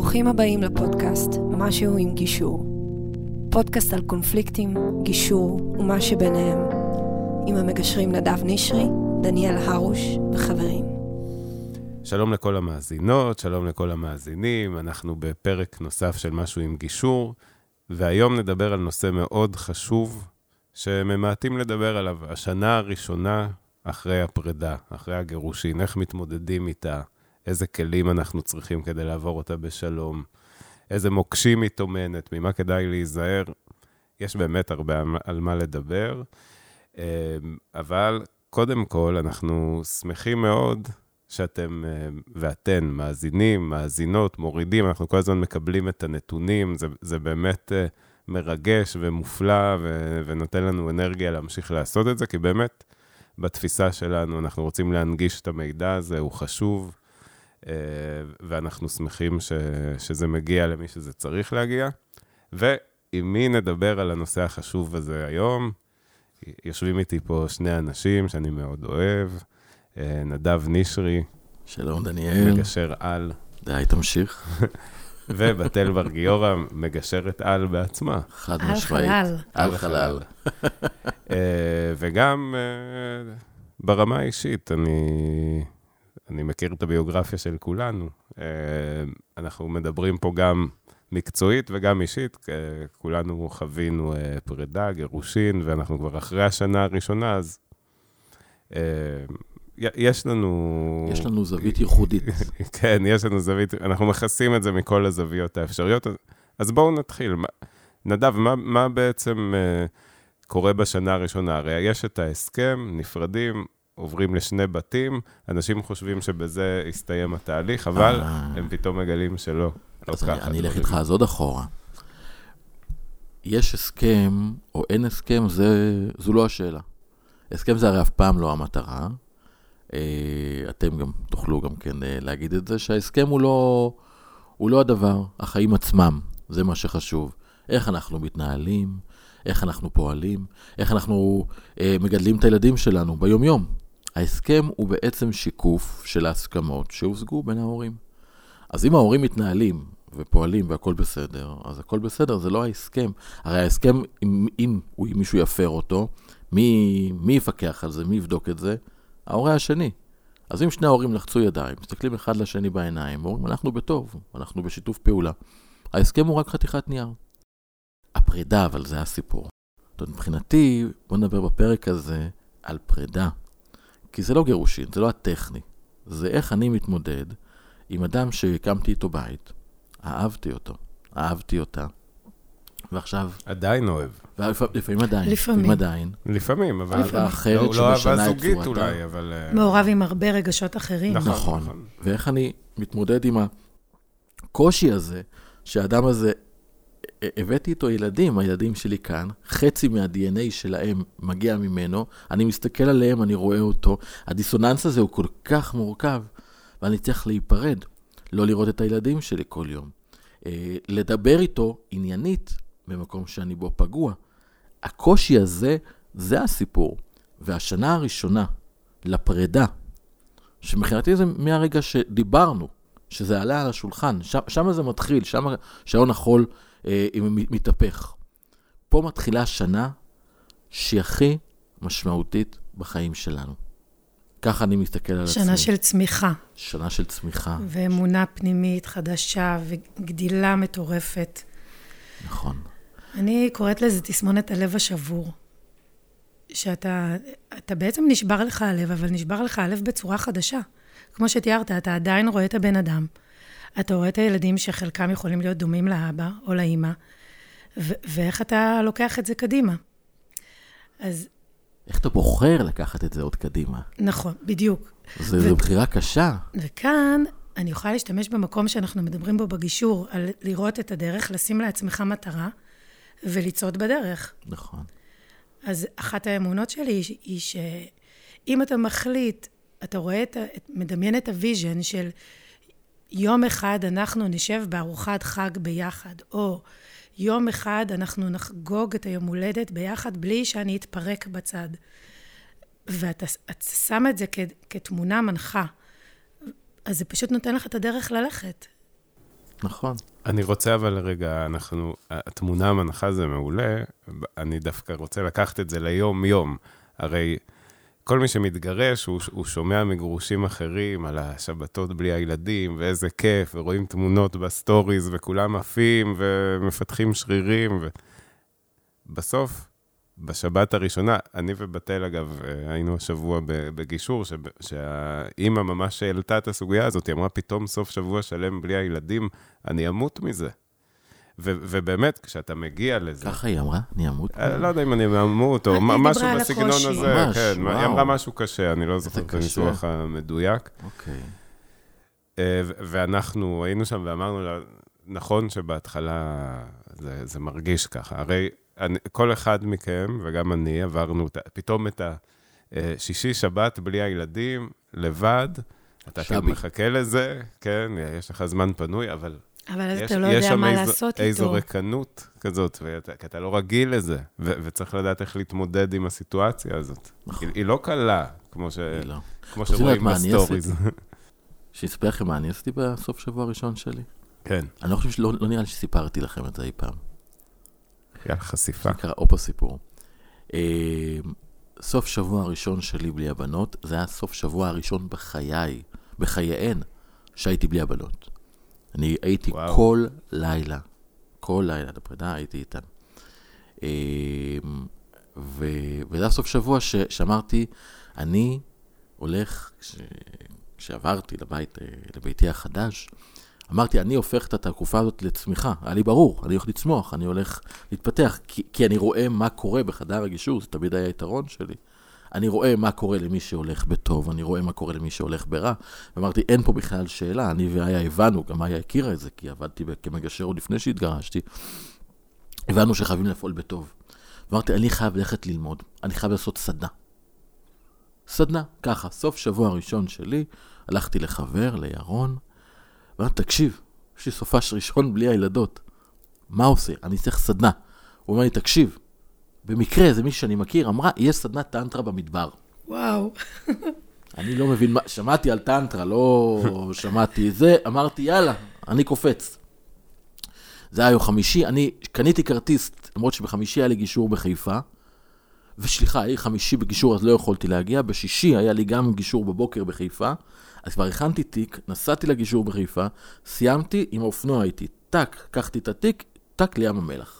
ברוכים הבאים לפודקאסט משהו עם גישור. פודקאסט על קונפליקטים, גישור ומה שביניהם. עם המגשרים נדב נשרי, דניאל הרוש וחברים. שלום לכל המאזינות, שלום לכל המאזינים, אנחנו בפרק נוסף של משהו עם גישור, והיום נדבר על נושא מאוד חשוב שממעטים לדבר עליו. השנה הראשונה אחרי הפרידה, אחרי הגירושין, איך מתמודדים איתה, איזה כלים אנחנו צריכים כדי לעבור אותה בשלום, איזה מוקשים היא טומנת, ממה כדאי להיזהר. יש באמת הרבה על מה לדבר, אמ, אבל קודם כל, אנחנו שמחים מאוד שאתם אמ, ואתן מאזינים, מאזינות, מורידים, אנחנו כל הזמן מקבלים את הנתונים, זה, זה באמת אה, מרגש ומופלא ו, ונותן לנו אנרגיה להמשיך לעשות את זה, כי באמת, בתפיסה שלנו, אנחנו רוצים להנגיש את המידע הזה, הוא חשוב, אה, ואנחנו שמחים ש, שזה מגיע למי שזה צריך להגיע. ועם מי נדבר על הנושא החשוב הזה היום? יושבים איתי פה שני אנשים שאני מאוד אוהב, אה, נדב נשרי. שלום, דניאל. מגשר על. די, תמשיך. ובתל בר גיורא, מגשרת על בעצמה. חד משמעית. על חלל. על חלל. אה, וגם ברמה האישית, אני אני מכיר את הביוגרפיה של כולנו. אה, אנחנו מדברים פה גם מקצועית וגם אישית, כולנו חווינו אה, פרידה, גירושין, ואנחנו כבר אחרי השנה הראשונה, אז אה, יש לנו... יש לנו זווית ייחודית. כן, יש לנו זווית, אנחנו מכסים את זה מכל הזוויות האפשריות. אז בואו נתחיל. נדב, מה, מה בעצם קורה בשנה הראשונה? הרי יש את ההסכם, נפרדים, עוברים לשני בתים, אנשים חושבים שבזה הסתיים התהליך, אבל אה. הם פתאום מגלים שלא. לא אז אני אלך איתך אז עוד אחורה. יש הסכם או אין הסכם, זה, זו לא השאלה. הסכם זה הרי אף פעם לא המטרה. אה, אתם גם תוכלו גם כן אה, להגיד את זה, שההסכם הוא לא, הוא לא הדבר, החיים עצמם, זה מה שחשוב. איך אנחנו מתנהלים, איך אנחנו פועלים, איך אנחנו אה, מגדלים את הילדים שלנו ביומיום. ההסכם הוא בעצם שיקוף של ההסכמות שהושגו בין ההורים. אז אם ההורים מתנהלים ופועלים והכל בסדר, אז הכל בסדר, זה לא ההסכם. הרי ההסכם, אם, אם, אם מישהו יפר אותו, מי, מי יפקח על זה, מי יבדוק את זה? ההורה השני. אז אם שני ההורים לחצו ידיים, מסתכלים אחד לשני בעיניים, אומרים, אנחנו בטוב, אנחנו בשיתוף פעולה. ההסכם הוא רק חתיכת נייר. הפרידה, אבל זה הסיפור. זאת אומרת, מבחינתי, בוא נדבר בפרק הזה על פרידה. כי זה לא גירושין, זה לא הטכני. זה איך אני מתמודד עם אדם שהקמתי איתו בית, אהבתי אותו, אהבתי אותה, ועכשיו... עדיין אוהב. לפעמים עדיין. לפעמים. עדיין. לפעמים, אבל... אהבה אחרת לא, שמשנה את צורתה. לא אהבה זוגית אולי, אבל... אה, מעורב עם הרבה רגשות אחרים. נכון, נכון. נכון. ואיך אני מתמודד עם הקושי הזה, שהאדם הזה הבאתי איתו ילדים, הילדים שלי כאן, חצי מה-DNA שלהם מגיע ממנו, אני מסתכל עליהם, אני רואה אותו, הדיסוננס הזה הוא כל כך מורכב, ואני צריך להיפרד, לא לראות את הילדים שלי כל יום. אה, לדבר איתו עניינית במקום שאני בו פגוע. הקושי הזה, זה הסיפור. והשנה הראשונה לפרידה, שמבחינתי זה מהרגע שדיברנו, שזה עלה על השולחן, שם, שם זה מתחיל, שם שעון החול מתהפך. פה מתחילה שנה שהיא הכי משמעותית בחיים שלנו. ככה אני מסתכל על עצמי. שנה של צמיחה. שנה של צמיחה. ואמונה פנימית חדשה וגדילה מטורפת. נכון. אני קוראת לזה תסמונת הלב השבור. שאתה אתה בעצם נשבר לך הלב, אבל נשבר לך הלב בצורה חדשה. כמו שתיארת, אתה עדיין רואה את הבן אדם, אתה רואה את הילדים שחלקם יכולים להיות דומים לאבא או לאימא, ו- ואיך אתה לוקח את זה קדימה. אז... איך אתה בוחר לקחת את זה עוד קדימה? נכון, בדיוק. זו ו- בחירה קשה. וכאן אני יכולה להשתמש במקום שאנחנו מדברים בו בגישור, על לראות את הדרך, לשים לעצמך מטרה ולצעוד בדרך. נכון. אז אחת האמונות שלי היא שאם אתה מחליט, אתה רואה, את, מדמיין את ה vision של יום אחד אנחנו נשב בארוחת חג ביחד, או יום אחד אנחנו נחגוג את היום הולדת ביחד בלי שאני אתפרק בצד. ואתה שם את זה כ, כתמונה מנחה, אז זה פשוט נותן לך את הדרך ללכת. נכון. אני רוצה אבל רגע, אנחנו, התמונה המנחה זה מעולה, אני דווקא רוצה לקחת את זה ליום-יום. הרי כל מי שמתגרש, הוא, הוא שומע מגרושים אחרים על השבתות בלי הילדים, ואיזה כיף, ורואים תמונות בסטוריז, וכולם עפים, ומפתחים שרירים. ו... בסוף, בשבת הראשונה, אני ובתל, אגב, היינו השבוע בגישור, שהאימא ממש העלתה את הסוגיה הזאת, היא אמרה, פתאום סוף שבוע שלם בלי הילדים, אני אמות מזה. ו- ובאמת, כשאתה מגיע לזה... ככה היא אמרה? אני אמות? אה, לא יודע אם אני אמות, או משהו בסגנון הזה. ממש, כן, וואו. היא אמרה משהו קשה, אני לא זוכר את הניסוח המדויק. אוקיי. אה, ואנחנו היינו שם ואמרנו לה, נכון שבהתחלה זה, זה מרגיש ככה. הרי אני, כל אחד מכם, וגם אני, עברנו פתאום את השישי-שבת בלי הילדים, לבד. אתה שבי. מחכה לזה, כן, יש לך זמן פנוי, אבל אבל אז אתה לא יודע מה איזו, לעשות איתו. יש שם איזו ריקנות כזאת, כי אתה לא רגיל לזה, ו- וצריך לדעת איך להתמודד עם הסיטואציה הזאת. נכון. היא, היא לא קלה, כמו, ש... לא. כמו שרואים בסטוריז. שיספר לכם מה אני עשיתי בסוף שבוע הראשון שלי? כן. אני לא חושב שלא לא נראה לי שסיפרתי לכם את זה אי פעם. יאללה, חשיפה. נקרא אופה סיפור. אה, סוף שבוע הראשון שלי בלי הבנות, זה היה סוף שבוע הראשון בחיי, בחייהן, שהייתי בלי הבנות. אני הייתי וואו. כל לילה, כל לילה עד הפרידה הייתי איתן. אמ, ו... וזה היה סוף שבוע ש... שאמרתי, אני הולך, כש... כשעברתי לבית, אה, לביתי החדש, אמרתי, אני הופך את התקופה הזאת לצמיחה. היה לי ברור, אני הולך לצמוח, אני הולך להתפתח, כי, כי אני רואה מה קורה בחדר הגישור, זה תמיד היה היתרון שלי. אני רואה מה קורה למי שהולך בטוב, אני רואה מה קורה למי שהולך ברע. ואמרתי, אין פה בכלל שאלה, אני ואיה הבנו, גם איה הכירה את זה, כי עבדתי כמגשר עוד לפני שהתגרשתי. הבנו שחייבים לפעול בטוב. אמרתי, אני חייב ללכת ללמוד, אני חייב לעשות סדנה. סדנה, ככה, סוף שבוע הראשון שלי, הלכתי לחבר, לירון, ואמרתי, תקשיב, יש לי סופש ראשון בלי הילדות. מה עושה? אני צריך סדנה. הוא אומר לי, תקשיב, במקרה, זה מישהו שאני מכיר, אמרה, יש סדנת טנטרה במדבר. וואו. אני לא מבין מה, שמעתי על טנטרה, לא שמעתי זה, אמרתי, יאללה, אני קופץ. זה היה יום חמישי, אני קניתי כרטיס, למרות שבחמישי היה לי גישור בחיפה, וסליחה, היה לי חמישי בגישור אז לא יכולתי להגיע, בשישי היה לי גם גישור בבוקר בחיפה, אז כבר הכנתי תיק, נסעתי לגישור בחיפה, סיימתי, עם האופנוע הייתי, טאק, קחתי את התיק, טאק לים המלח.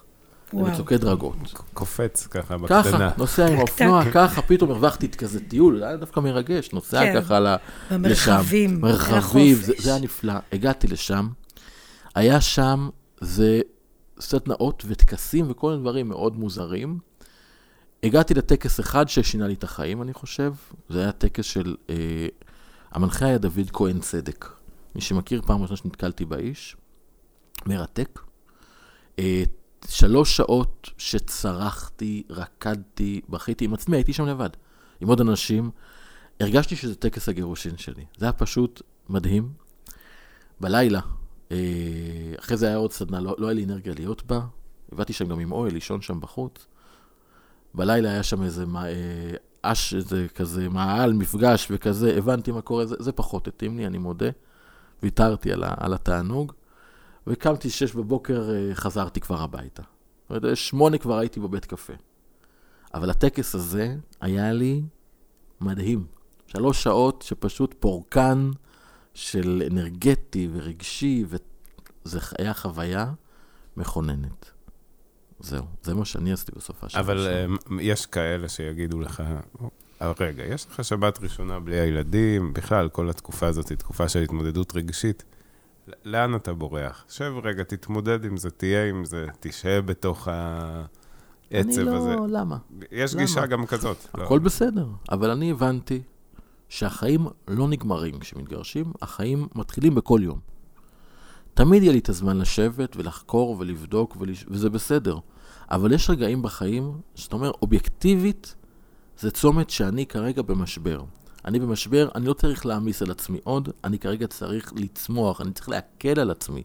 למצוקי דרגות. קופץ ככה בקטנה. ככה, נוסע עם האופנוע, ככה, פתאום הרווחתי כזה טיול, זה היה דווקא מרגש, נוסע כן. ככה לשם. במרחבים, מרחבים, זה, זה היה נפלא. הגעתי לשם, היה שם, זה סדנאות וטקסים וכל מיני דברים מאוד מוזרים. הגעתי לטקס אחד ששינה לי את החיים, אני חושב. זה היה טקס של, אה, המנחה היה דוד כהן צדק. מי שמכיר, פעם ראשונה שנתקלתי באיש, מרתק. אה, שלוש שעות שצרחתי, רקדתי, בכיתי עם עצמי, הייתי שם לבד, עם עוד אנשים. הרגשתי שזה טקס הגירושין שלי. זה היה פשוט מדהים. בלילה, אה, אחרי זה היה עוד סדנה, לא, לא היה לי אנרגיה להיות בה. הבאתי שם גם עם אוהל, לישון שם בחוץ. בלילה היה שם איזה אה, אש, איזה כזה מעל, מפגש וכזה, הבנתי מה קורה, זה, זה פחות התאים לי, אני מודה. ויתרתי על, על התענוג. וקמתי שש בבוקר, אה, חזרתי כבר הביתה. אומרת, שמונה כבר הייתי בבית קפה. אבל הטקס הזה היה לי מדהים. שלוש שעות שפשוט פורקן של אנרגטי ורגשי, וזה היה חוויה מכוננת. זהו, זה מה שאני עשיתי בסופה של אבל uh, יש כאלה שיגידו לך, רגע, יש לך שבת ראשונה בלי הילדים, בכלל, כל התקופה הזאת היא תקופה של התמודדות רגשית. לאן אתה בורח? שב רגע, תתמודד עם זה, תהיה עם זה, תשהה בתוך העצב לא, הזה. אני לא, למה? יש למה? גישה גם כזאת. לא. הכל לא. בסדר, אבל אני הבנתי שהחיים לא נגמרים כשמתגרשים, החיים מתחילים בכל יום. תמיד יהיה לי את הזמן לשבת ולחקור ולבדוק, ולש... וזה בסדר. אבל יש רגעים בחיים שאתה אומר, אובייקטיבית, זה צומת שאני כרגע במשבר. אני במשבר, אני לא צריך להעמיס על עצמי עוד, אני כרגע צריך לצמוח, אני צריך להקל על עצמי.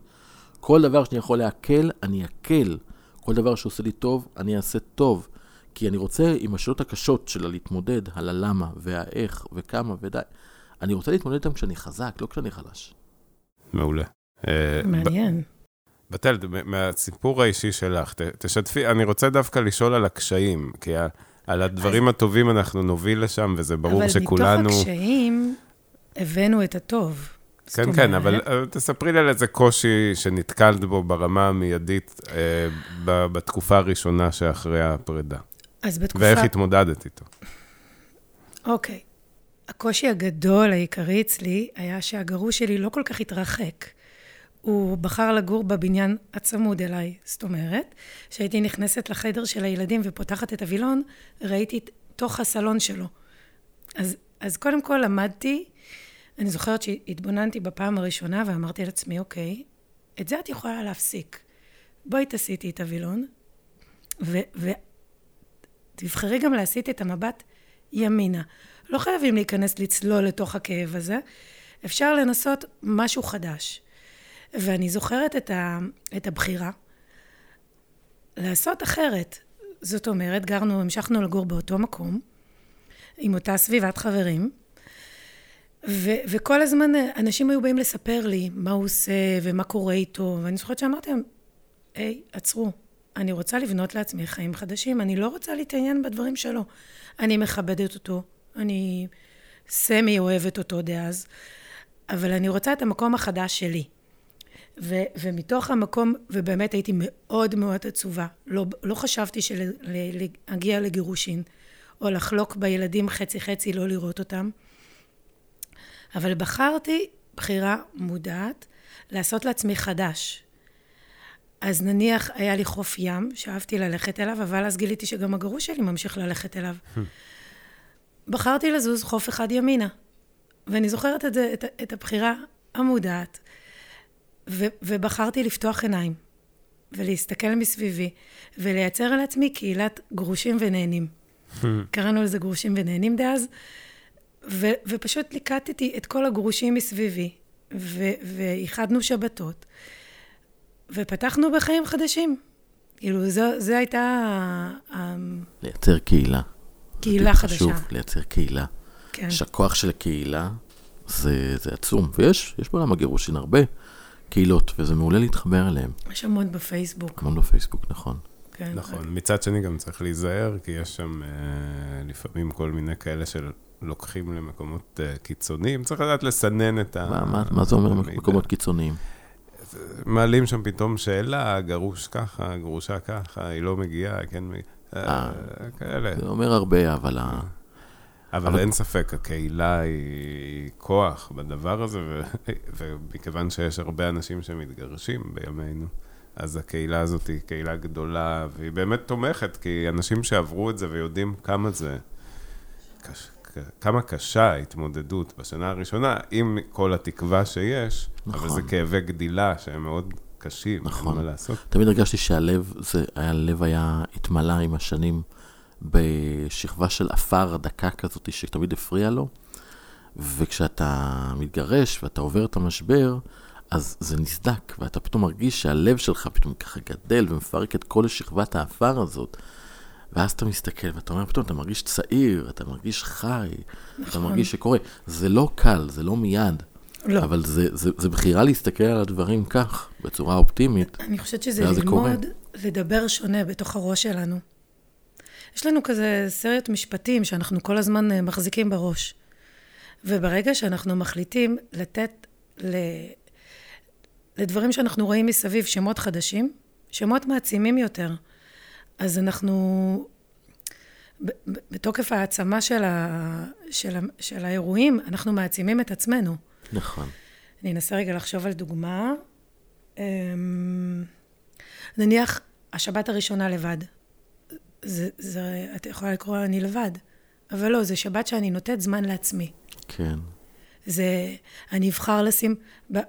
כל דבר שאני יכול להקל, אני אקל. כל דבר שעושה לי טוב, אני אעשה טוב. כי אני רוצה עם השאלות הקשות של להתמודד, על הלמה והאיך וכמה ודי. אני רוצה להתמודד איתם כשאני חזק, לא כשאני חלש. מעולה. אה, מעניין. בתל, מהסיפור האישי שלך, תשתפי, אני רוצה דווקא לשאול על הקשיים, כי על הדברים הטובים אנחנו נוביל לשם, וזה ברור שכולנו... אבל מתוך הקשיים הבאנו את הטוב. כן, כן, אבל אה, תספרי לי על איזה קושי שנתקלת בו ברמה המיידית אה, ב- בתקופה הראשונה שאחרי הפרידה, אז בתקופה... ואיך התמודדת איתו. אוקיי. הקושי הגדול העיקרי אצלי היה שהגרוש שלי לא כל כך התרחק. הוא בחר לגור בבניין הצמוד אליי. זאת אומרת, כשהייתי נכנסת לחדר של הילדים ופותחת את הווילון, ראיתי את תוך הסלון שלו. אז, אז קודם כל למדתי, אני זוכרת שהתבוננתי בפעם הראשונה ואמרתי לעצמי, אוקיי, את זה את יכולה להפסיק. בואי תסיטי את הווילון, ותבחרי גם להסיט את המבט ימינה. לא חייבים להיכנס לצלול לתוך הכאב הזה, אפשר לנסות משהו חדש. ואני זוכרת את, ה, את הבחירה לעשות אחרת. זאת אומרת, גרנו, המשכנו לגור באותו מקום, עם אותה סביבת חברים, ו, וכל הזמן אנשים היו באים לספר לי מה הוא עושה ומה קורה איתו, ואני זוכרת שאמרתי להם, היי, עצרו, אני רוצה לבנות לעצמי חיים חדשים, אני לא רוצה להתעניין בדברים שלו. אני מכבדת אותו, אני סמי אוהבת אותו דאז, אבל אני רוצה את המקום החדש שלי. ו, ומתוך המקום, ובאמת הייתי מאוד מאוד עצובה. לא, לא חשבתי שלהגיע לגירושין, או לחלוק בילדים חצי-חצי, לא לראות אותם. אבל בחרתי בחירה מודעת לעשות לעצמי חדש. אז נניח היה לי חוף ים, שאהבתי ללכת אליו, אבל אז גיליתי שגם הגרוש שלי ממשיך ללכת אליו. בחרתי לזוז חוף אחד ימינה. ואני זוכרת את זה, את, את הבחירה המודעת. ו, ובחרתי לפתוח עיניים, ולהסתכל מסביבי, ולייצר לעצמי קהילת גרושים ונהנים. קראנו לזה גרושים ונהנים דאז, ו, ופשוט ליקטתי את כל הגרושים מסביבי, ו, ואיחדנו שבתות, ופתחנו בחיים חדשים. כאילו, זו, זו הייתה... לייצר קהילה. קהילה חדשה. חשוב, לייצר קהילה. כן. שהכוח של הקהילה זה, זה עצום, ויש יש בעולם הגירושין הרבה קהילות, וזה מעולה להתחבר אליהם. יש המון בפייסבוק, המון בפייסבוק, נכון. כן. נכון. מצד שני גם צריך להיזהר, כי יש שם אה, לפעמים כל מיני כאלה שלוקחים למקומות אה, קיצוניים. צריך לדעת לסנן את ה... מה, מה, מה זה אומר המידע. מקומות קיצוניים? מעלים שם פתאום שאלה, גרוש ככה, גרושה ככה, היא לא מגיעה, כן מגיעה. אה, כאלה. זה אומר הרבה, אבל ה... אבל אבל- אין ספק, הקהילה היא כוח בדבר הזה, ו- ומכיוון שיש הרבה אנשים שמתגרשים בימינו, אז הקהילה הזאת היא קהילה גדולה, והיא באמת תומכת, כי אנשים שעברו את זה ויודעים כמה זה, קש, כמה קשה ההתמודדות בשנה הראשונה, עם כל התקווה שיש, אבל נכון. זה כאבי גדילה שהם מאוד קשים, נכון. אין מה לעשות. תמיד הרגשתי שהלב, זה, הלב היה התמלא עם השנים בשכבה של עפר דקה כזאת שתמיד הפריע לו, וכשאתה מתגרש ואתה עובר את המשבר, אז זה נסדק, ואתה פתאום מרגיש שהלב שלך פתאום ככה גדל ומפרק את כל שכבת העפר הזאת. ואז אתה מסתכל ואתה אומר, פתאום אתה מרגיש צעיר, אתה מרגיש חי, אתה נכון. מרגיש שקורה. זה לא קל, זה לא מיד, לא. אבל זה, זה, זה בחירה להסתכל על הדברים כך, בצורה אופטימית. אני חושבת שזה ואז זה קורה. ללמוד לדבר שונה בתוך הראש שלנו. יש לנו כזה סרט משפטים שאנחנו כל הזמן אה, מחזיקים בראש. וברגע שאנחנו מחליטים לתת ל... לדברים שאנחנו רואים מסביב שמות חדשים, שמות מעצימים יותר, אז אנחנו, בתוקף העצמה של, ה... של, ה... של האירועים, אנחנו מעצימים את עצמנו. נכון. אני אנסה רגע לחשוב על דוגמה. אמ, נניח, השבת הראשונה לבד. זה, זה, את יכולה לקרוא אני לבד, אבל לא, זה שבת שאני נותנת זמן לעצמי. כן. זה, אני אבחר לשים,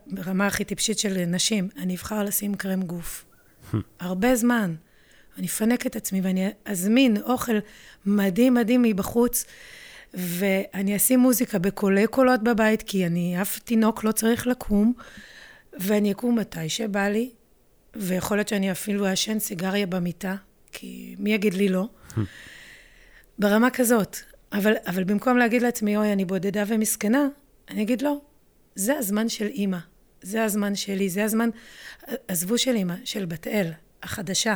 ברמה הכי טיפשית של נשים, אני אבחר לשים קרם גוף. הרבה זמן. אני אפנק את עצמי ואני אזמין אוכל מדהים מדהים מבחוץ, ואני אשים מוזיקה בקולי קולות בבית, כי אני, אף תינוק לא צריך לקום, ואני אקום מתי שבא לי, ויכול להיות שאני אפילו אעשן סיגריה במיטה, כי מי יגיד לי לא? ברמה כזאת. אבל, אבל במקום להגיד לעצמי, אוי, אני בודדה ומסכנה, אני אגיד, לא, זה הזמן של אימא. זה הזמן שלי, זה הזמן, עזבו של אימא, של בת אל, החדשה.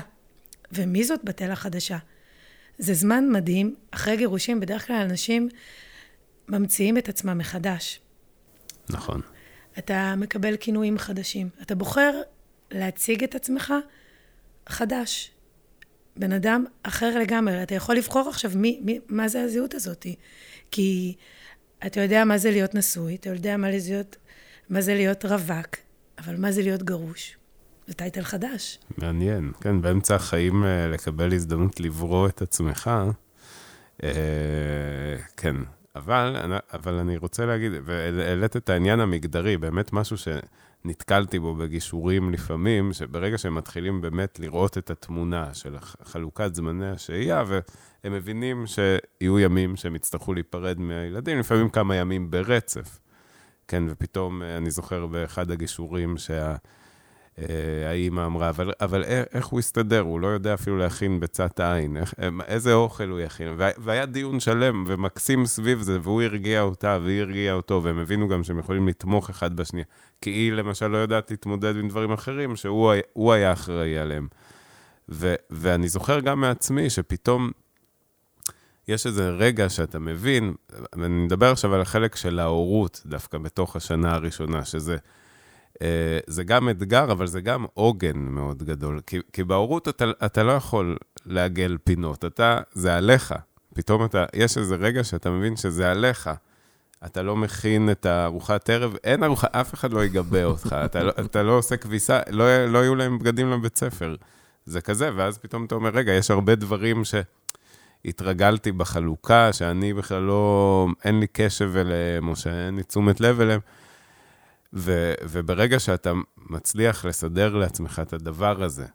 ומי זאת בת אל החדשה? זה זמן מדהים, אחרי גירושים בדרך כלל אנשים ממציאים את עצמם מחדש. נכון. אתה מקבל כינויים חדשים. אתה בוחר להציג את עצמך חדש. בן אדם אחר לגמרי. אתה יכול לבחור עכשיו מי, מי, מה זה הזהות הזאת. כי אתה יודע מה זה להיות נשוי, אתה יודע מה זה להיות, מה זה להיות רווק, אבל מה זה להיות גרוש? זה טייטל חדש. מעניין, כן, באמצע החיים אה, לקבל הזדמנות לברוא את עצמך, אה, כן. אבל, אבל אני רוצה להגיד, והעלית את העניין המגדרי, באמת משהו שנתקלתי בו בגישורים לפעמים, שברגע שהם מתחילים באמת לראות את התמונה של חלוקת זמני השהייה, והם מבינים שיהיו ימים שהם יצטרכו להיפרד מהילדים, לפעמים כמה ימים ברצף. כן, ופתאום אה, אני זוכר באחד הגישורים שה... אה, האימא אמרה, אבל, אבל איך הוא יסתדר? הוא לא יודע אפילו להכין ביצת עין, איך, איזה אוכל הוא יכין? והיה דיון שלם ומקסים סביב זה, והוא הרגיע אותה והיא הרגיעה אותו, והם הבינו גם שהם יכולים לתמוך אחד בשנייה. כי היא למשל לא יודעת להתמודד עם דברים אחרים שהוא היה אחראי עליהם. ו, ואני זוכר גם מעצמי שפתאום יש איזה רגע שאתה מבין, ואני מדבר עכשיו על החלק של ההורות דווקא בתוך השנה הראשונה, שזה... אה, זה גם אתגר, אבל זה גם עוגן מאוד גדול. כי, כי בהורות אתה, אתה לא יכול לעגל פינות, אתה, זה עליך. פתאום אתה, יש איזה רגע שאתה מבין שזה עליך. אתה לא מכין את הארוחת ערב, אין ארוחה, אף אחד לא יגבה אותך, אתה, לא, אתה לא עושה כביסה, לא, לא יהיו להם בגדים לבית ספר. זה כזה, ואז פתאום אתה אומר, רגע, יש הרבה דברים שהתרגלתי בחלוקה, שאני בכלל לא, אין לי קשב אליהם, או שאין לי תשומת לב אליהם. ו, וברגע שאתה מצליח לסדר לעצמך את הדבר הזה,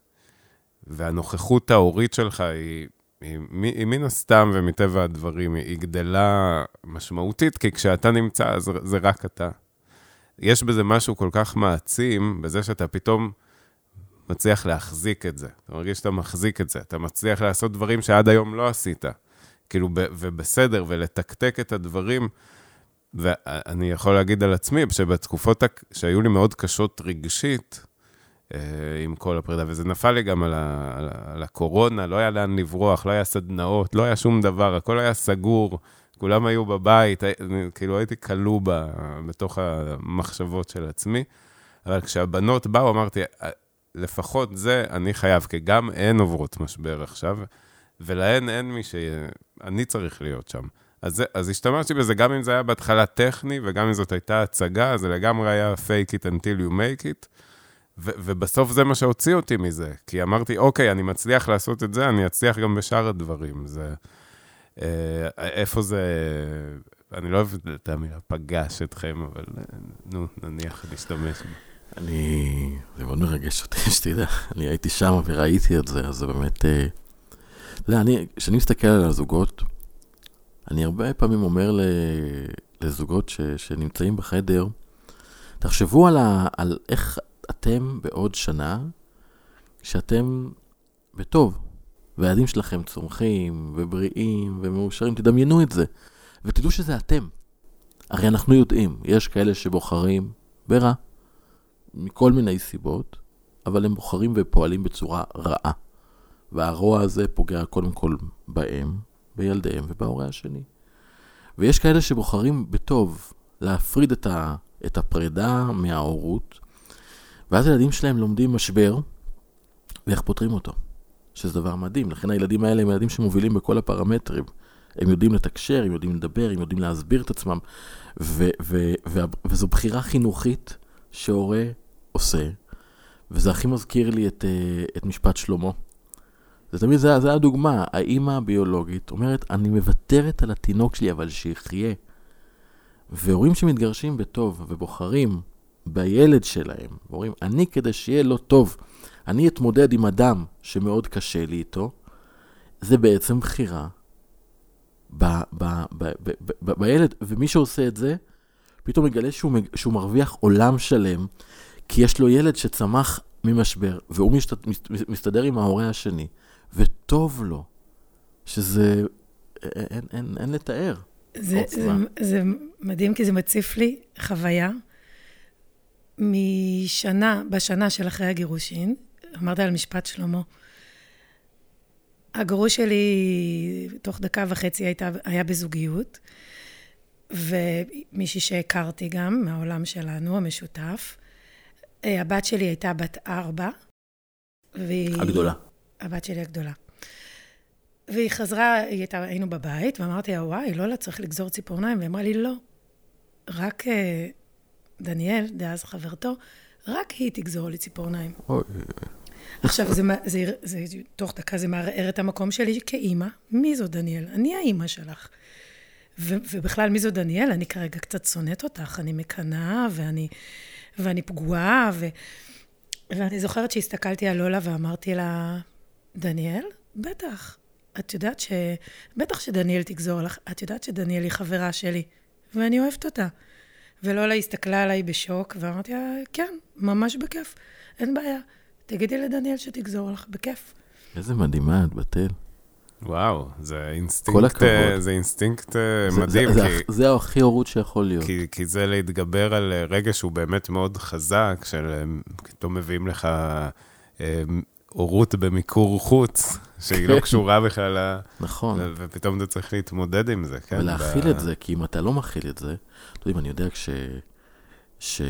והנוכחות ההורית שלך היא, היא, היא, היא מן הסתם ומטבע הדברים, היא, היא גדלה משמעותית, כי כשאתה נמצא, זה, זה רק אתה. יש בזה משהו כל כך מעצים, בזה שאתה פתאום מצליח להחזיק את זה. אתה מרגיש שאתה מחזיק את זה, אתה מצליח לעשות דברים שעד היום לא עשית. כאילו, ובסדר, ולתקתק את הדברים. ואני יכול להגיד על עצמי, שבתקופות שהיו לי מאוד קשות רגשית, אה, עם כל הפרידה, וזה נפל לי גם על, ה, על, הקורונה, לא היה לאן לברוח, לא היה סדנאות, לא היה שום דבר, הכל היה סגור, כולם היו בבית, כאילו הייתי כלוא בתוך המחשבות של עצמי. אבל כשהבנות באו, אמרתי, אה, לפחות זה אני חייב, כי גם הן עוברות משבר עכשיו, ולהן אין מי ש... אני צריך להיות שם. אז, אז השתמשתי בזה, גם אם זה היה בהתחלה טכני, וגם אם זאת הייתה הצגה, זה לגמרי היה fake it until you make it. ו- ובסוף זה מה שהוציא אותי מזה. כי אמרתי, אוקיי, אני מצליח לעשות את זה, אני אצליח גם בשאר הדברים. זה... אה, איפה זה... אני לא אוהב את המילה פגש אתכם, אבל אה, נו, נניח להשתמש בה. אני... זה מאוד מרגש אותי, שתדע. אני הייתי שם וראיתי את זה, אז זה באמת... אתה יודע, אני, כשאני מסתכל על הזוגות, אני הרבה פעמים אומר לזוגות ש, שנמצאים בחדר, תחשבו על, ה, על איך אתם בעוד שנה, שאתם בטוב, והילדים שלכם צומחים ובריאים ומאושרים, תדמיינו את זה, ותדעו שזה אתם. הרי אנחנו יודעים, יש כאלה שבוחרים ברע, מכל מיני סיבות, אבל הם בוחרים ופועלים בצורה רעה. והרוע הזה פוגע קודם כל בהם, בילדיהם ובהורה השני. ויש כאלה שבוחרים בטוב להפריד את, ה, את הפרידה מההורות, ואז הילדים שלהם לומדים משבר, ואיך פותרים אותו, שזה דבר מדהים. לכן הילדים האלה הם ילדים שמובילים בכל הפרמטרים. הם יודעים לתקשר, הם יודעים לדבר, הם יודעים להסביר את עצמם, ו- ו- ו- וזו בחירה חינוכית שהורה עושה, וזה הכי מזכיר לי את, אה, את משפט שלמה. זה תמיד, זה, זה הדוגמה, האימא הביולוגית אומרת, אני מוותרת על התינוק שלי, אבל שיחיה. והורים שמתגרשים בטוב ובוחרים בילד שלהם, אומרים, אני כדי שיהיה לו טוב, אני אתמודד עם אדם שמאוד קשה לי איתו, זה בעצם בחירה ב, ב, ב, ב, ב, ב, בילד, ומי שעושה את זה, פתאום מגלה שהוא, שהוא מרוויח עולם שלם, כי יש לו ילד שצמח ממשבר, והוא משת, מסתדר עם ההורה השני. וטוב לו, שזה, אין, אין, אין אין לתאר. זה, זה, זה מדהים, כי זה מציף לי חוויה משנה, בשנה של אחרי הגירושין, אמרת על משפט שלמה, הגרוש שלי, תוך דקה וחצי הייתה, היה בזוגיות, ומישהי שהכרתי גם מהעולם שלנו, המשותף. אה, הבת שלי הייתה בת ארבע. והיא... הגדולה. הבת שלי הגדולה. והיא חזרה, היא הייתה, היינו בבית, ואמרתי לה, וואי, לא, לא, צריך לגזור ציפורניים. והיא אמרה לי, לא, רק אה, דניאל, דאז חברתו, רק היא תגזור לי ציפורניים. אוי, עכשיו, זה, זה, זה, זה, תוך דקה זה מערער את המקום שלי כאימא. מי זו דניאל? אני האימא שלך. ו, ובכלל, מי זו דניאל? אני כרגע קצת שונאת אותך, אני מקנאה, ואני, ואני פגועה, ו, ואני זוכרת שהסתכלתי על לולה ואמרתי לה, דניאל? בטח. את יודעת ש... בטח שדניאל תגזור לך. את יודעת שדניאל היא חברה שלי, ואני אוהבת אותה. ולולה הסתכלה עליי בשוק, ואמרתי לה, כן, ממש בכיף, אין בעיה. תגידי לדניאל שתגזור לך, בכיף. איזה מדהימה את, בתל. וואו, זה אינסטינקט. אה, זה אינסטינקט אה, זה- מדהים, זה- כי... זה- זה הכי הורות שיכול להיות. כי, כי זה להתגבר על אה, רגע שהוא באמת מאוד חזק, של פתאום מביאים לך אה, הורות במיקור חוץ, שהיא לא קשורה בכלל, ל- נכון. ופתאום אתה צריך להתמודד עם זה, כן? ולהכיל ב- את זה, כי אם אתה לא מכיל את זה, אתם יודעים, אני יודע כש... ש...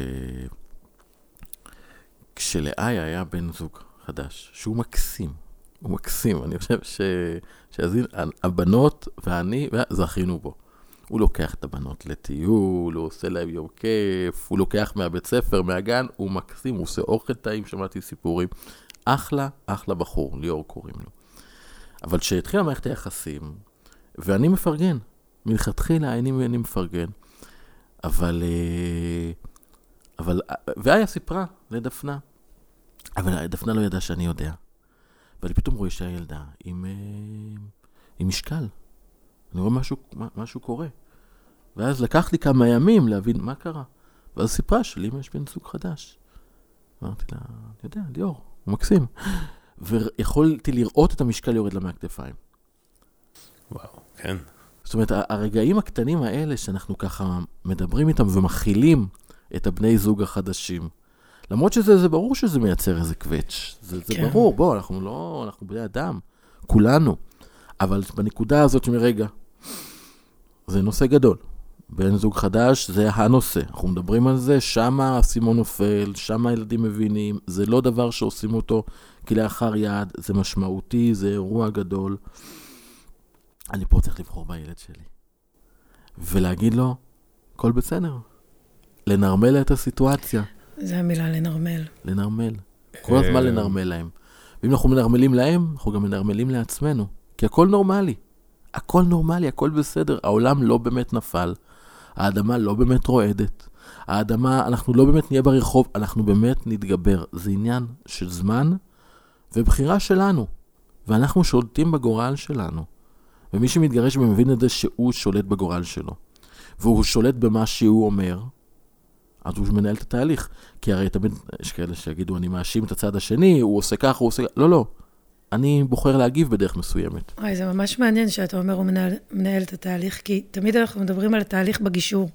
כשלאיה היה בן זוג חדש, שהוא מקסים, הוא מקסים, אני חושב ש... שהזין, הבנות ואני, זכינו בו. הוא לוקח את הבנות לטיול, הוא עושה להם יום כיף, הוא לוקח מהבית ספר, מהגן, הוא מקסים, הוא עושה אוכל טעים, שמעתי סיפורים. אחלה, אחלה בחור, ליאור קוראים לו. אבל כשהתחילה מערכת היחסים, ואני מפרגן, מלכתחילה אני, אני מפרגן, אבל... אה, אבל... ואיה סיפרה לדפנה, אבל דפנה לא ידעה שאני יודע. ואני פתאום רואה שהילדה עם, אה, עם משקל. אני רואה משהו, משהו קורה. ואז לקח לי כמה ימים להבין מה קרה. ואז סיפרה שלאמא יש בן זוג חדש. אמרתי לה, אני יודע, ליאור, הוא מקסים. ויכולתי לראות את המשקל יורד לה מהכתפיים. וואו, כן. זאת אומרת, הרגעים הקטנים האלה שאנחנו ככה מדברים איתם ומכילים את הבני זוג החדשים, למרות שזה זה ברור שזה מייצר איזה קווץ', זה, זה כן. ברור, בוא, אנחנו לא, אנחנו בני אדם, כולנו. אבל בנקודה הזאת שמרגע, זה נושא גדול. בן זוג חדש זה הנושא, אנחנו מדברים על זה, שם האסימון נופל, שם הילדים מבינים, זה לא דבר שעושים אותו כלאחר יד, זה משמעותי, זה אירוע גדול. אני פה צריך לבחור בילד שלי. ולהגיד לו, הכל בסדר. לנרמל את הסיטואציה, זו המילה לנרמל. לנרמל. כל הזמן אה, לנרמל להם. ואם אנחנו מנרמלים להם, אנחנו גם מנרמלים לעצמנו. כי הכל נורמלי. הכל נורמלי, הכל בסדר. העולם לא באמת נפל. האדמה לא באמת רועדת. האדמה, אנחנו לא באמת נהיה ברחוב, אנחנו באמת נתגבר. זה עניין של זמן ובחירה שלנו. ואנחנו שולטים בגורל שלנו. ומי שמתגרש ומבין את זה שהוא שולט בגורל שלו. והוא שולט במה שהוא אומר, אז הוא מנהל את התהליך. כי הרי תמיד יש כאלה שיגידו, אני מאשים את הצד השני, הוא עושה ככה, הוא עושה. לא, לא. אני בוחר להגיב בדרך מסוימת. וואי, זה ממש מעניין שאתה אומר הוא מנהל, מנהל את התהליך, כי תמיד אנחנו מדברים על התהליך בגישור.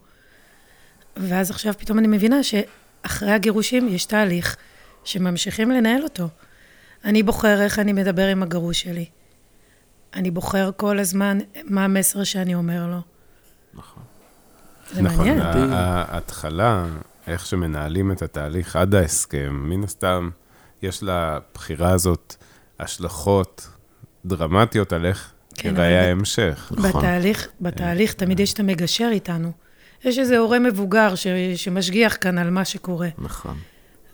ואז עכשיו פתאום אני מבינה שאחרי הגירושים יש תהליך שממשיכים לנהל אותו. אני בוחר איך אני מדבר עם הגרוש שלי. אני בוחר כל הזמן מה המסר שאני אומר לו. נכון. זה נכון, מעניין. ה- ההתחלה, איך שמנהלים את התהליך עד ההסכם, מן הסתם, יש לבחירה הזאת השלכות דרמטיות על איך כן, ייראה אבל- ההמשך. נכון. בתהליך, בתהליך תמיד יש את המגשר איתנו. יש איזה הורה מבוגר ש, שמשגיח כאן על מה שקורה. נכון.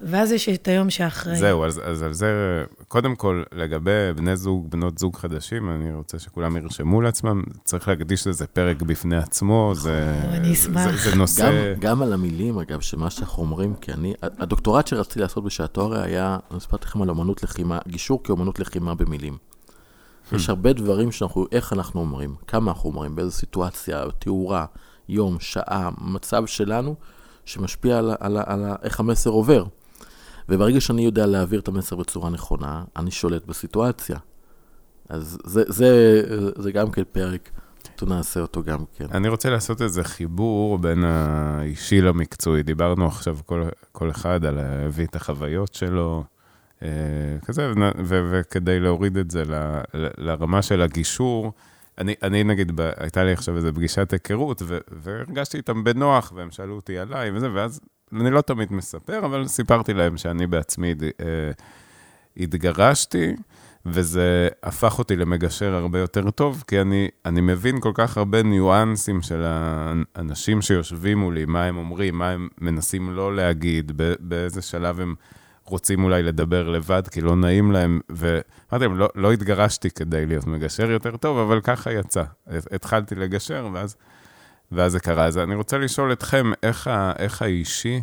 ואז יש את היום שאחרי. זהו, אז, אז על זה, קודם כל, לגבי בני זוג, בנות זוג חדשים, אני רוצה שכולם ירשמו לעצמם, צריך להקדיש לזה פרק בפני עצמו, זה, אני אשמח. זה, זה נושא... גם, גם על המילים, אגב, שמה שאנחנו אומרים, כי אני, הדוקטורט שרציתי לעשות בשעתו הרי היה, אני מספרתי לכם על אמנות לחימה, גישור כאמנות לחימה במילים. יש הרבה דברים שאנחנו, איך אנחנו אומרים, כמה אנחנו אומרים, באיזו סיטואציה, תאורה, יום, שעה, מצב שלנו, שמשפיע על, על, על, על איך המסר עובר. וברגע שאני יודע להעביר את המסר בצורה נכונה, אני שולט בסיטואציה. אז זה, זה, זה גם כן פרק נעשה אותו גם כן. אני רוצה לעשות איזה חיבור בין האישי למקצועי. דיברנו עכשיו כל, כל אחד על להביא את החוויות שלו, אה, כזה, ו- וכדי להוריד את זה ל, ל, לרמה של הגישור, אני, אני נגיד, ב, הייתה לי עכשיו איזו פגישת היכרות, ו- והרגשתי איתם בנוח, והם שאלו אותי עליי וזה, ואז אני לא תמיד מספר, אבל סיפרתי להם שאני בעצמי אה, התגרשתי. וזה הפך אותי למגשר הרבה יותר טוב, כי אני, אני מבין כל כך הרבה ניואנסים של האנשים שיושבים מולי, מה הם אומרים, מה הם מנסים לא להגיד, באיזה שלב הם רוצים אולי לדבר לבד, כי לא נעים להם. ואמרתי להם, לא, לא התגרשתי כדי להיות מגשר יותר טוב, אבל ככה יצא. התחלתי לגשר, ואז, ואז זה קרה. אז אני רוצה לשאול אתכם, איך, ה, איך האישי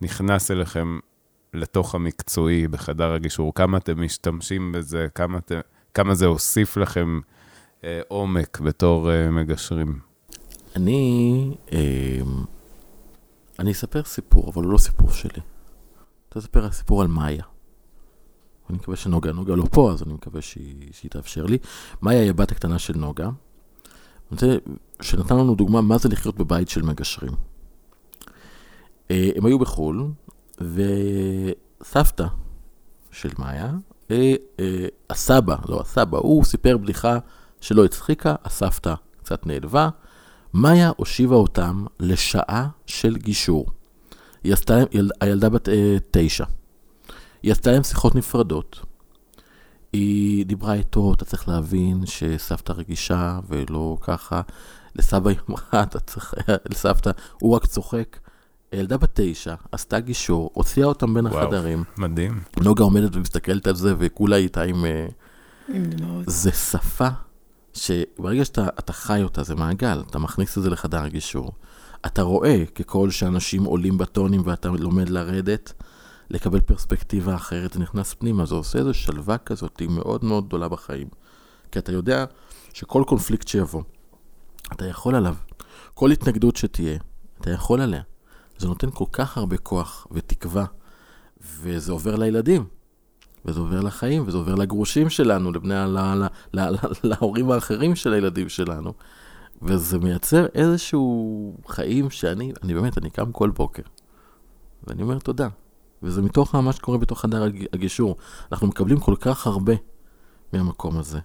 נכנס אליכם לתוך המקצועי בחדר הגישור? כמה אתם משתמשים בזה? כמה, ת, כמה זה הוסיף לכם אה, עומק בתור אה, מגשרים? אני, אה, אני אספר סיפור, אבל הוא לא סיפור שלי. אתה אספר סיפור על מאיה. אני מקווה שנוגה, נוגה לא פה, אז אני מקווה שהיא, שהיא תאפשר לי. מאיה היא הבת הקטנה של נוגה. שנתן לנו דוגמה מה זה לחיות בבית של מגשרים. אה, הם היו בחו"ל, וסבתא של מאיה, אה, אה, הסבא, לא הסבא, הוא סיפר בדיחה שלא הצחיקה, הסבתא קצת נעלבה. מאיה הושיבה אותם לשעה של גישור. היא עשתה, הילדה בת תשע. היא עשתה להם שיחות נפרדות. היא דיברה איתו, אתה צריך להבין שסבתא רגישה ולא ככה. לסבא היא אמרה, אתה צריך, לסבתא, הוא רק צוחק. ילדה בת תשע, עשתה גישור, הוציאה אותם בין וואו, החדרים. מדהים. נוגה עומדת ומסתכלת על זה, וכולה איתה עם... אה, עם. זה שפה שברגע שאתה חי אותה, זה מעגל, אתה מכניס את זה לחדר הגישור. אתה רואה ככל שאנשים עולים בטונים ואתה לומד לרדת, לקבל פרספקטיבה אחרת, זה נכנס פנימה, זה עושה איזו שלווה כזאת, היא מאוד מאוד גדולה בחיים. כי אתה יודע שכל קונפליקט שיבוא, אתה יכול עליו. כל התנגדות שתהיה, אתה יכול עליה. זה נותן כל כך הרבה כוח ותקווה, וזה עובר לילדים, וזה עובר לחיים, וזה עובר לגרושים שלנו, לבני, ל, ל, ל, ל, להורים האחרים של הילדים שלנו. וזה מייצר איזשהו חיים שאני, אני באמת, אני קם כל בוקר, ואני אומר תודה. וזה מתוך מה שקורה בתוך חדר הגישור. אנחנו מקבלים כל כך הרבה מהמקום הזה.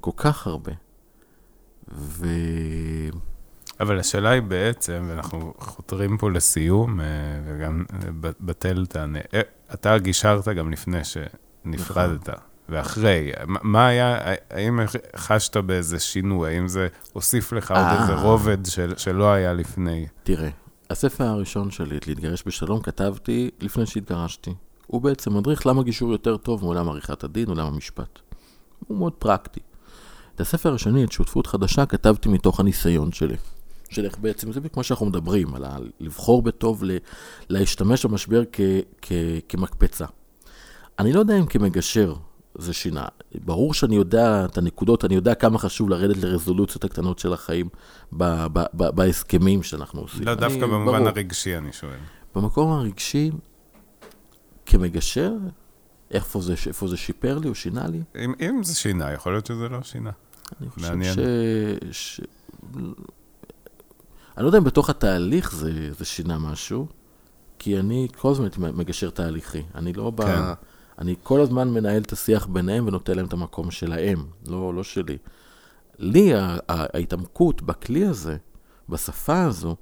כל כך הרבה. ו... אבל השאלה היא בעצם, ואנחנו חותרים פה לסיום, אה, וגם בתל תענה, אה, אתה גישרת גם לפני שנפרדת, נכון. ואחרי, מה היה, האם חשת באיזה שינוי? האם זה הוסיף לך עוד איזה אה. רובד של, שלא היה לפני? תראה, הספר הראשון שלי, להתגרש בשלום, כתבתי לפני שהתגרשתי. הוא בעצם מדריך למה גישור יותר טוב מעולם עריכת הדין, עולם המשפט. הוא מאוד פרקטי. את הספר השני, את שותפות חדשה, כתבתי מתוך הניסיון שלי. של איך בעצם, זה כמו שאנחנו מדברים, על לבחור בטוב, להשתמש במשבר כ, כ, כמקפצה. אני לא יודע אם כמגשר זה שינה. ברור שאני יודע את הנקודות, אני יודע כמה חשוב לרדת לרזולוציות הקטנות של החיים ב, ב, ב, בהסכמים שאנחנו עושים. לא, דווקא אני, במובן ברור. הרגשי, אני שואל. במקום הרגשי, כמגשר, איפה זה, איפה זה שיפר לי או שינה לי? אם, אם זה שינה, יכול להיות שזה לא שינה. אני חושב מעניין. ש... ש... אני לא יודע אם בתוך התהליך זה, זה שינה משהו, כי אני כל הזמן מגשר תהליכי. אני לא כן. ב... אני כל הזמן מנהל את השיח ביניהם ונותן להם את המקום שלהם, לא, לא שלי. לי, ההתעמקות בכלי הזה, בשפה הזו,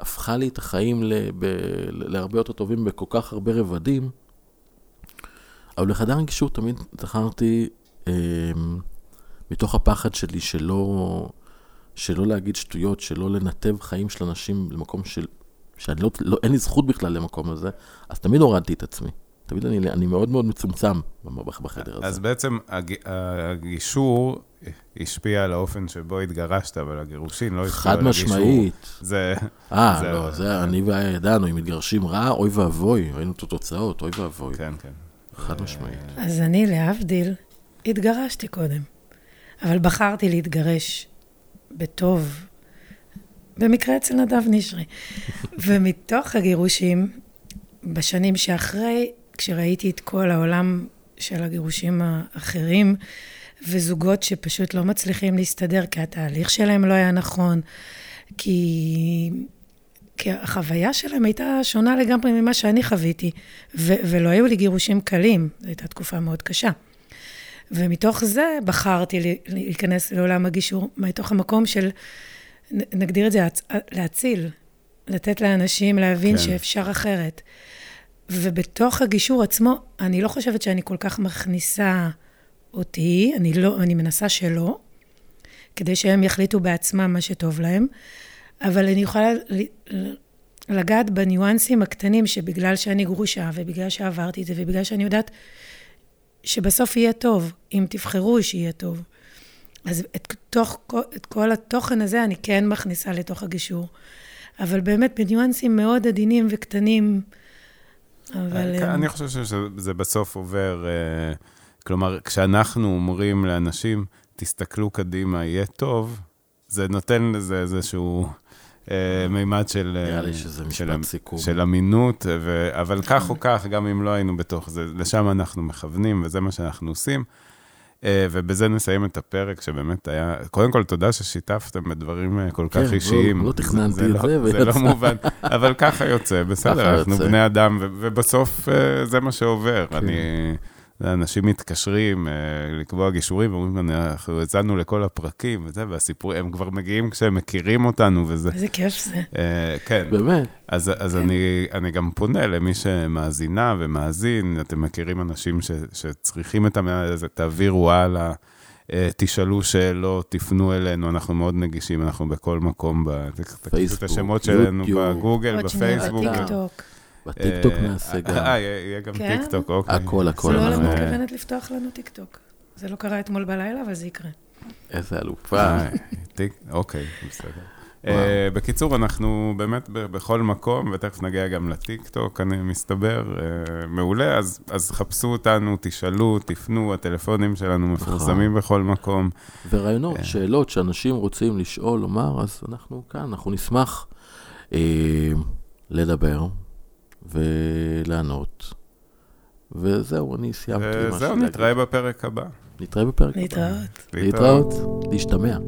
הפכה לי את החיים ב, להרבה יותר טובים בכל כך הרבה רבדים. אבל בחדר הגישור תמיד זכרתי, אה, מתוך הפחד שלי שלא, שלא להגיד שטויות, שלא לנתב חיים של אנשים למקום של... שאני לא, לא, אין לי זכות בכלל למקום הזה, אז תמיד הורדתי את עצמי. תמיד אני, אני מאוד מאוד מצומצם בחדר הזה. אז בעצם הג, הגישור השפיע על האופן שבו התגרשת, אבל הגירושין לא השפיע על הגישור. חד משמעית. זה... אה, לא, זה אני והיה ידענו, אם מתגרשים רע, אוי ואבוי, ראינו את התוצאות, אוי ואבוי. כן, כן. חד משמעית. אז אני, להבדיל, התגרשתי קודם, אבל בחרתי להתגרש בטוב, במקרה אצל נדב נשרי. ומתוך הגירושים, בשנים שאחרי, כשראיתי את כל העולם של הגירושים האחרים, וזוגות שפשוט לא מצליחים להסתדר כי התהליך שלהם לא היה נכון, כי, כי החוויה שלהם הייתה שונה לגמרי ממה שאני חוויתי, ו- ולא היו לי גירושים קלים, זו הייתה תקופה מאוד קשה. ומתוך זה בחרתי להיכנס לעולם הגישור, מתוך המקום של, נגדיר את זה, להציל, לתת לאנשים להבין כן. שאפשר אחרת. ובתוך הגישור עצמו, אני לא חושבת שאני כל כך מכניסה אותי, אני, לא, אני מנסה שלא, כדי שהם יחליטו בעצמם מה שטוב להם, אבל אני יכולה לגעת בניואנסים הקטנים שבגלל שאני גרושה, ובגלל שעברתי את זה, ובגלל שאני יודעת שבסוף יהיה טוב, אם תבחרו שיהיה טוב. אז את, תוך, את כל התוכן הזה אני כן מכניסה לתוך הגישור. אבל באמת בניואנסים מאוד עדינים וקטנים, אבל... כן, אני חושב שזה בסוף עובר, אה, כלומר, כשאנחנו אומרים לאנשים, תסתכלו קדימה, יהיה טוב, זה נותן לזה איזשהו אה, מימד של... נראה לי שזה משפט סיכום. של אמינות, אבל כך או כך, גם אם לא היינו בתוך זה, לשם אנחנו מכוונים, וזה מה שאנחנו עושים. אה, ובזה נסיים את הפרק, שבאמת היה... קודם כל, תודה ששיתפתם בדברים אה, כל כך כן, אישיים. לא, לא תכננתי את זה, לא, זה לא מובן, אבל ככה יוצא, בסדר, אנחנו יוצא. בני אדם, ובסוף אה, זה מה שעובר. כן. אני... אנשים מתקשרים לקבוע גישורים, ואומרים, אנחנו הצענו לכל הפרקים וזה, והסיפורים, הם כבר מגיעים כשהם מכירים אותנו וזה. איזה כיף זה. כן. באמת. אז, אז כן. אני, אני גם פונה למי שמאזינה ומאזין, אתם מכירים אנשים ש, שצריכים את המידע הזה, תעבירו הלאה, אה, תשאלו שאלות, תפנו אלינו, אנחנו מאוד נגישים, אנחנו בכל מקום, תגידו את השמות שלנו בגוגל, בפייסבוק. בטיקטוק. בטיקטוק נעשה גם. אה, יהיה גם כן? טיקטוק, אוקיי. הכל, הכל. זה לא מתכוונת לפתוח לנו טיקטוק. זה לא קרה אתמול בלילה, אבל זה יקרה. איזה אלופה. אוקיי, בסדר. בקיצור, אנחנו באמת בכל מקום, ותכף נגיע גם לטיקטוק, אני מסתבר, מעולה, אז, אז חפשו אותנו, תשאלו, תפנו, הטלפונים שלנו נכון. מפורסמים בכל מקום. ורעיונות, שאלות שאנשים רוצים לשאול, לומר, אז אנחנו כאן, אנחנו נשמח לדבר ולענות. וזהו, אני סיימתי. וזהו, נתראה בפרק הבא. נתראה בפרק הבא. להתראות. להתראות. להשתמע.